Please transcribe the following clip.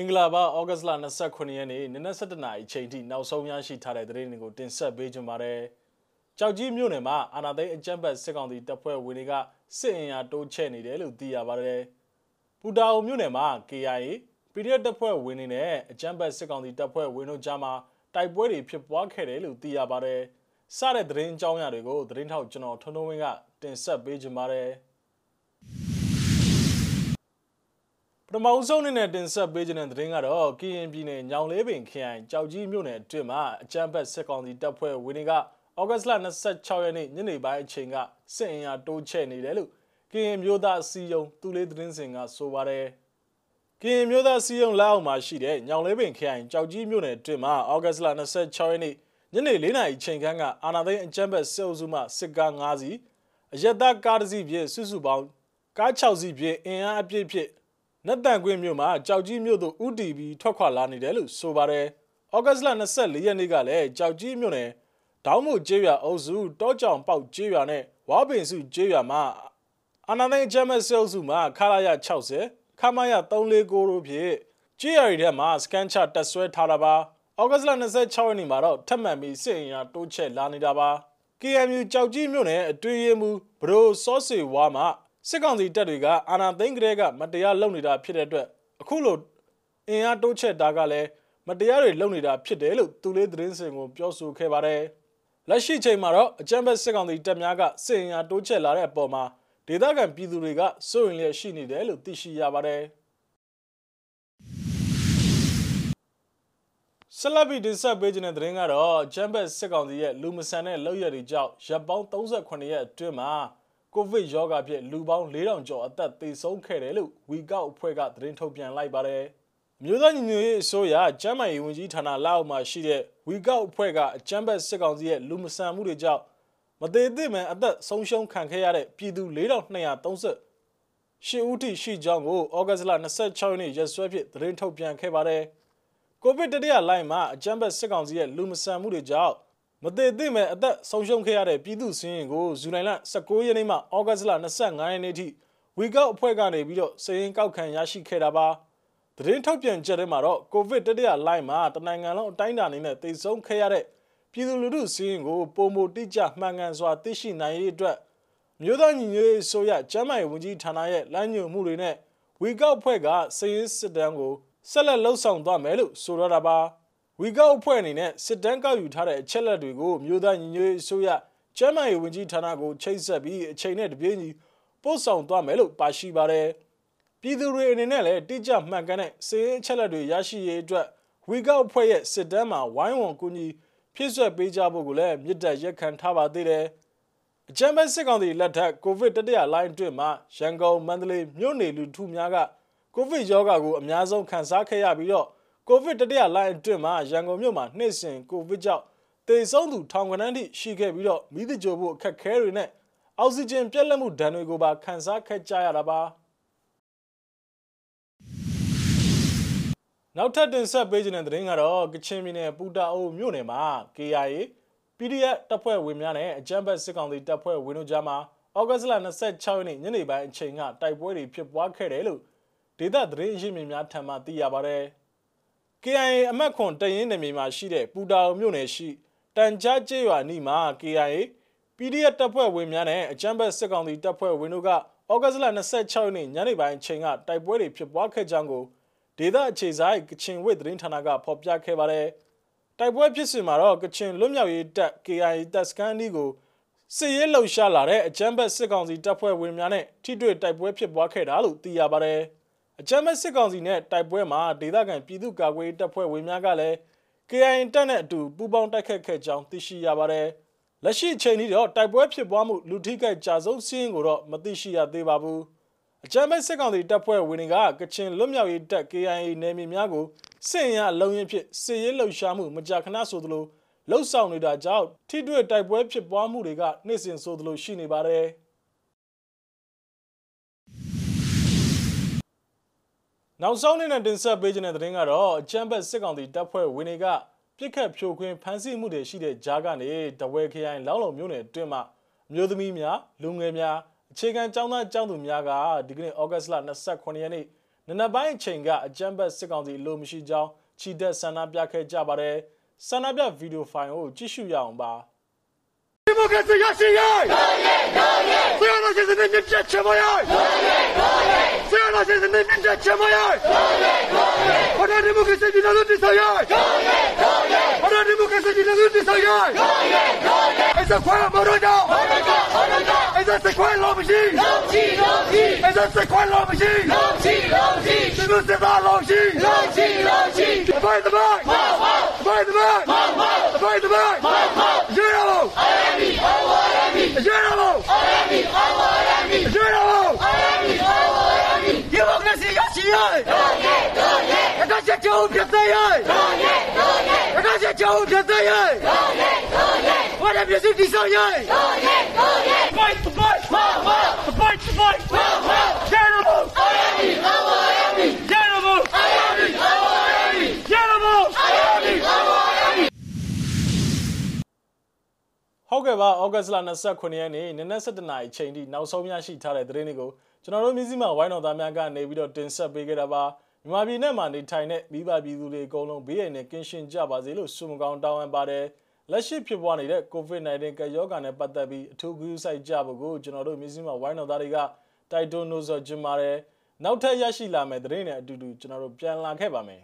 ္ဂလာပါဩဂတ်စ်လ29ရက်နေ့နနက်7:00နာရီချိန်ထိနောက်ဆုံးရရှိထားတဲ့သတင်းတွေကိုတင်ဆက်ပေးကြပါမယ်။ကြောက်ကြီးမြို့နယ်မှာအာနာသိန်းအကြမ်းဖက်စစ်ကောင်စီတပ်ဖွဲ့ဝင်တွေကစစ်အင်အားတိုးချဲ့နေတယ်လို့သိရပါတယ်။ပူတာအိုမြို့နယ်မှာ KIA PDF တပ်ဖွဲ့ဝင်တွေနဲ့အကြမ်းဖက်စစ်ကောင်စီတပ်ဖွဲ့ဝင်တို့ကြားမှာတိုက်ပွဲတွေဖြစ်ပွားခဲ့တယ်လို့သိရပါတယ်။စတဲ့သတင်းအကြောင်းအရာတွေကိုသတင်းထောက်ကျွန်တော်ထွန်းထွန်းဝင်းကတင်ဆက်ပေးကြပါမယ်။ ပထမဆုံးအနေနဲ့တင်ဆက်ပေးခြင်းတဲ့သတင်းကတော့ကရင်ပြည်နယ်ညောင်လေးပင်ခရိုင်ကြောက်ကြီးမြို့နယ်အတွင်းမှာအကြမ်းဖက်စစ်ကောင်စီတပ်ဖွဲ့ဝင်တွေကဩဂတ်စ်လ26ရက်နေ့ညနေပိုင်းအချိန်ကစစ်အင်အားတိုးချဲ့နေတယ်လို့ကရင်မျိုးသားအစည်းအရုံးသူလေးသတင်းစင်ကဆိုပါတယ်ကရင်မျိုးသားအစည်းအရုံးလက်အောက်မှာရှိတဲ့ညောင်လေးပင်ခရိုင်ကြောက်ကြီးမြို့နယ်အတွင်းမှာဩဂတ်စ်လ26ရက်နေ့ညနေ4နာရီချိန်ခန့်ကအာနာသိန်းအကြမ်းဖက်စစ်အုပ်စုမှစစ်ကား5စီးအရက်သားကားတစ်စီးဖြင့်စုစုပေါင်းကား6စီးဖြင့်အင်အားအပြည့်ဖြင့် နတ်တန်ကွင်းမြို့မှာကြောက်ကြီးမြို့သို့ဥတီပြီးထွက်ခွာလာနေတယ်လို့ဆိုပါတယ်။ဩဂတ်စ်လ24ရက်နေ့ကလည်းကြောက်ကြီးမြို့နယ်ဒေါင်းမို့ကျေးရွာအုပ်စုတောကြောင်ပေါက်ကျေးရွာနဲ့ဝါပင်စုကျေးရွာမှာအာနာသိန်းဂျမတ်ဆဲအုပ်စုမှာခလာရ60ခမရ349တို့ဖြင့်ကျေးရွာတွေထဲမှာစကန်ချတက်ဆွဲထားတာပါ။ဩဂတ်စ်လ26ရက်နေ့မှာတော့ထပ်မံပြီးစစ်အင်အားတိုးချဲ့လာနေတာပါ။ KMU ကြောက်ကြီးမြို့နယ်အတွင်းရေးမှူးဘရိုစောစေဝါမှ စစ်ကောင်စီတပ်တွေကအာဏာသိမ်းကလေးကမတရားလုပ်နေတာဖြစ်တဲ့အတွက်အခုလိုအင်အားတိုးချဲ့တာကလည်းမတရားတွေလုပ်နေတာဖြစ်တယ်လို့သူလေးသတင်းစင်ကိုပြောဆိုခဲ့ပါတယ်။လက်ရှိချိန်မှာတော့အကြမ်းဖက်စစ်ကောင်စီတပ်များကစစ်အင်အားတိုးချဲ့လာတဲ့အပေါ်မှာဒေသခံပြည်သူတွေကစိုးရိမ်လျက်ရှိနေတယ်လို့သိရှိရပါတယ်။ဆလဘီတင်ဆက်ပေးခြင်းတဲ့သတင်းကတော့ဂျမ်ဘက်စစ်ကောင်စီရဲ့လူမဆန်တဲ့လောက်ရတွေကြောင့်ရပ်ပေါင်း38ရက်အတွင်းမှာ ကိုဗစ်ရောဂါဖြင့်လူပေါင်း4000ကျော်အသက်သေဆုံးခဲ့တယ်လို့ဝီကောက်အဖွဲ့ကသတင်းထုတ်ပြန်လိုက်ပါတယ်။မြို့သားညီညွတ်ရေးအစိုးရကျန်းမာရေးဝန်ကြီးဌာနလက်အောက်မှာရှိတဲ့ဝီကောက်အဖွဲ့ကအကြမ်းဖက်စစ်ကောင်စီရဲ့လူမဆန်မှုတွေကြောင့်မသေးသင့်မှအသက်ဆုံးရှုံးခံခဲ့ရတဲ့ပြည်သူ4230ရှစ်ဦးထိရှိကြောင်းကိုဩဂတ်စ်လ26ရက်နေ့ရက်စွဲဖြင့်သတင်းထုတ်ပြန်ခဲ့ပါတယ်။ကိုဗစ်တတိယလိုင်းမှာအကြမ်းဖက်စစ်ကောင်စီရဲ့လူမဆန်မှုတွေကြောင့် မသေးသေးမဲ့အသက်ဆုံးရှုံးခဲ့ရတဲ့ပြည်သူစင်းရင်ကိုဇူလိုင်လ19ရက်နေ့မှဩဂတ်စ်လ25ရက်နေ့ထိဝီကောက်အဖွဲ့ကနေပြီးတော့စရင်ကောက်ခံရရှိခဲ့တာပါသတင်းထုတ်ပြန်ချက်ထဲမှာတော့ကိုဗစ်တတိယလိုင်းမှာတနိုင်ငံလုံးအတိုင်းအတာအနေနဲ့သေဆုံးခဲ့ရတဲ့ပြည်သူလူထုစင်းရင်ကိုပုံမတိကျမှန်ကန်စွာသိရှိနိုင်ရေးအတွက်မြို့သားညီညွတ်ရေးဆိုရကျမ်းမာရေးဝန်ကြီးဌာနရဲ့လမ်းညွှန်မှုတွေနဲ့ဝီကောက်အဖွဲ့ကစရင်စစ်တမ်းကိုဆက်လက်လှုပ်ဆောင်သွားမယ်လို့ဆိုရတာပါ။ ဝီကောက်အဖွဲ့အနေနဲ့စစ်တမ်းကောက်ယူထားတဲ့အချက်လက်တွေကိုမြို့သားညီညွတ်ရေးအစိုးရကျန်းမာရေးဝန်ကြီးဌာနကိုချိတ်ဆက်ပြီးအချိန်နဲ့တပြေးညီပို့ဆောင်သွားမယ်လို့ပါရှိပါတယ်။ပြည်သူတွေအနေနဲ့လည်းတိကျမှန်ကန်တဲ့စည်အချက်လက်တွေရရှိရေးအတွက်ဝီကောက်အဖွဲ့ရဲ့စစ်တမ်းမှာဝိုင်းဝန်းကူညီဖြစ်ဆွက်ပေးကြဖို့ကိုလည်းမြစ်တက်ရက်ခံထားပါသေးတယ်။အကြမ်းဖက်စစ်ကောင်စီလက်ထက်ကိုဗစ်တတိယလိုင်းအတွင်းမှာရန်ကုန်မန္တလေးမြို့နယ်လူထုများကကိုဗစ်ရောဂါကိုအများဆုံးခံစားခဲ့ရပြီးတော့ ကိုဗစ်တတိယလိုင်းအတွင်းမှာရန်ကုန်မြို့မှာနှိမ့်စင်ကိုဗစ်ကြောင့်သေဆုံးသူထောင်ကနန်းထိရှိခဲ့ပြီးတော့မိသကြိုဖို့အခက်ခဲတွေနဲ့အောက်ဆီဂျင်ပြတ်လတ်မှုဒဏ်တွေကိုပါခံစားခဲ့ကြရတာပါနောက်ထပ်တင်ဆက်ပေးခြင်းတဲ့သတင်းကတော့ကချင်ပြည်နယ်ပူတာအိုမြို့နယ်မှာ KIA PDF တပ်ဖွဲ့ဝင်များနဲ့အကြမ်းဖက်စစ်ကောင်စီတပ်ဖွဲ့ဝင်တို့ကြားမှာဩဂတ်စ်လ26ရက်နေ့ညနေပိုင်းအချိန်ကတိုက်ပွဲတွေဖြစ်ပွားခဲ့တယ်လို့ဒေသသတင်းရင်းမြစ်များထံမှသိရပါဗျ။ KIA အမတ်ခွန်တရင်နယ်မြေမှာရှိတဲ့ပူတာအိုမြို့နယ်ရှိတန်ကြားကျေးရွာနီးမှာ KIA PDF တပ်ဖွဲ့ဝင်များနဲ့အကြမ်းဖက်စစ်ကောင်စီတပ်ဖွဲ့ဝင်တို့ကဩဂတ်လ26ရက်နေ့ညနေပိုင်းအချိန်ကတိုက်ပွဲတွေဖြစ်ပွားခဲ့ကြောင်းကိုဒေသအခြေဆိုင်ကချင်ဝစ်သတင်းဌာနကဖော်ပြခဲ့ပါတယ်။တိုက်ပွဲဖြစ်စဉ်မှာတော့ကချင်လွတ်မြောက်ရေးတပ် KIA တပ်စခန်းအနီးကိုစစ်ရေးလှုပ်ရှားလာတဲ့အကြမ်းဖက်စစ်ကောင်စီတပ်ဖွဲ့ဝင်များနဲ့ထိတွေ့တိုက်ပွဲဖြစ်ပွားခဲ့တာလို့သိရပါတယ်။ အကြမ်းမဲ့စစ်ကောင်စီနဲ့တိုက်ပွဲမှာဒေသခံပြည်သူ့ကာကွယ်ရေးတပ်ဖွဲ့ဝင်များကလည်း KIA တပ်နဲ့အတူပူးပေါင်းတိုက်ခတ်ခဲ့ကြောင်းသိရှိရပါတယ်။လက်ရှိအချိန်ထိတော့တိုက်ပွဲဖြစ်ပွားမှုလူထိခိုက်ကြာဆုံးစီးရင်ကိုတော့မသိရှိရသေးပါဘူး။အကြမ်းမဲ့စစ်ကောင်စီတပ်ဖွဲ့ဝင်တွေကကချင်လွတ်မြောက်ရေးတပ် KIA နယ်မြေများကိုစစ်ရင်အလုံးရင်ဖြစ်စစ်ရေးလှုပ်ရှားမှုမကြာခဏဆိုသလိုလှုပ်ဆောင်နေတာကြောင့်ထိတွေ့တိုက်ပွဲဖြစ်ပွားမှုတွေကနေ့စဉ်ဆိုသလိုရှိနေပါတယ်။ နောက်ဆုံးအနေနဲ့တင်ဆက်ပေးခြင်းတဲ့သတင်းကတော့အချမ်းဘက်စစ်ကောင်စီတပ်ဖွဲ့ဝင်တွေကပြစ်ခတ်ဖြိုခွင်းဖမ်းဆီးမှုတွေရှိတဲ့ကြားကနေတဝဲခရိုင်လောင်းလုံမြို့နယ်အတွင်းမှာမျိုးသမီးများလူငယ်များအခြေခံကျောင်းသားကျောင်းသူများကဒီကနေ့ဩဂတ်စ်လ29ရက်နေ့နနက်ပိုင်းအချိန်ကအကြမ်းဖက်စစ်ကောင်စီလိုမရှိကြောင်းချီတက်ဆန္ဒပြခဲ့ကြပါတယ်ဆန္ဒပြဗီဒီယိုဖိုင်ကိုကြည့်ရှုရအောင်ပါ ဒီမိုကရေစီရရှိရေးတော်ရဲတော်ရဲဆရာတော်ရှင်စနေမြတ်ချမ ရေးတော်ရဲတော်ရဲဆရာတော်ရှင်စနေမြတ်ချမရေးတော်ရဲတော်ရဲဘာသာဒီမိုကရေစီပြည်တော်တည်ဆောက်ရေးတော်ရဲတော်ရဲဘာသာဒီမိုကရေစီပြည်တော်တည်ဆောက်ရေးတော်ရဲတော်ရဲအဲ့ဒါခွဲမတော်တော့မတော်တော့မတော်တော့အဲ့ဒါစခွဲလို့မရှိလို့ ဟုတ်ကဲ့ပါဩဂတ်စ်လ29ရက်နေ့နနက်7:00နာရီချိန်ထိနောက်ဆုံးရရှိထားတဲ့သတင်းတွေကိုကျွန်တော်တို့မြစည်းမဝိုင်းတော်သားများကနေပြီးတော့တင်ဆက်ပေးခဲ့တာပါမြန်မာပြည်နဲ့မှာနေထိုင်တဲ့မိဘပြည်သူတွေအကုန်လုံးဘေးရန်နဲ့ကင်းရှင်းကြပါစေလို့ဆုမကောင်းတောင်းအပ်ပါတယ်လက်ရှိဖြစ်ပွားနေတဲ့ COVID-19 ကရောဂါနဲ့ပတ်သက်ပြီးအထူးဂရုစိုက်ကြဖို့ကိုကျွန်တော်တို့မြစည်းမဝိုင်းတော်သားတွေကတိုက်တွန်းလို့ဆိုကြပါတယ်နောက်ထပ်ရရှိလာမယ့်သတင်းတွေအတူတူကျွန်တော်တို့ပြန်လာခဲ့ပါမယ်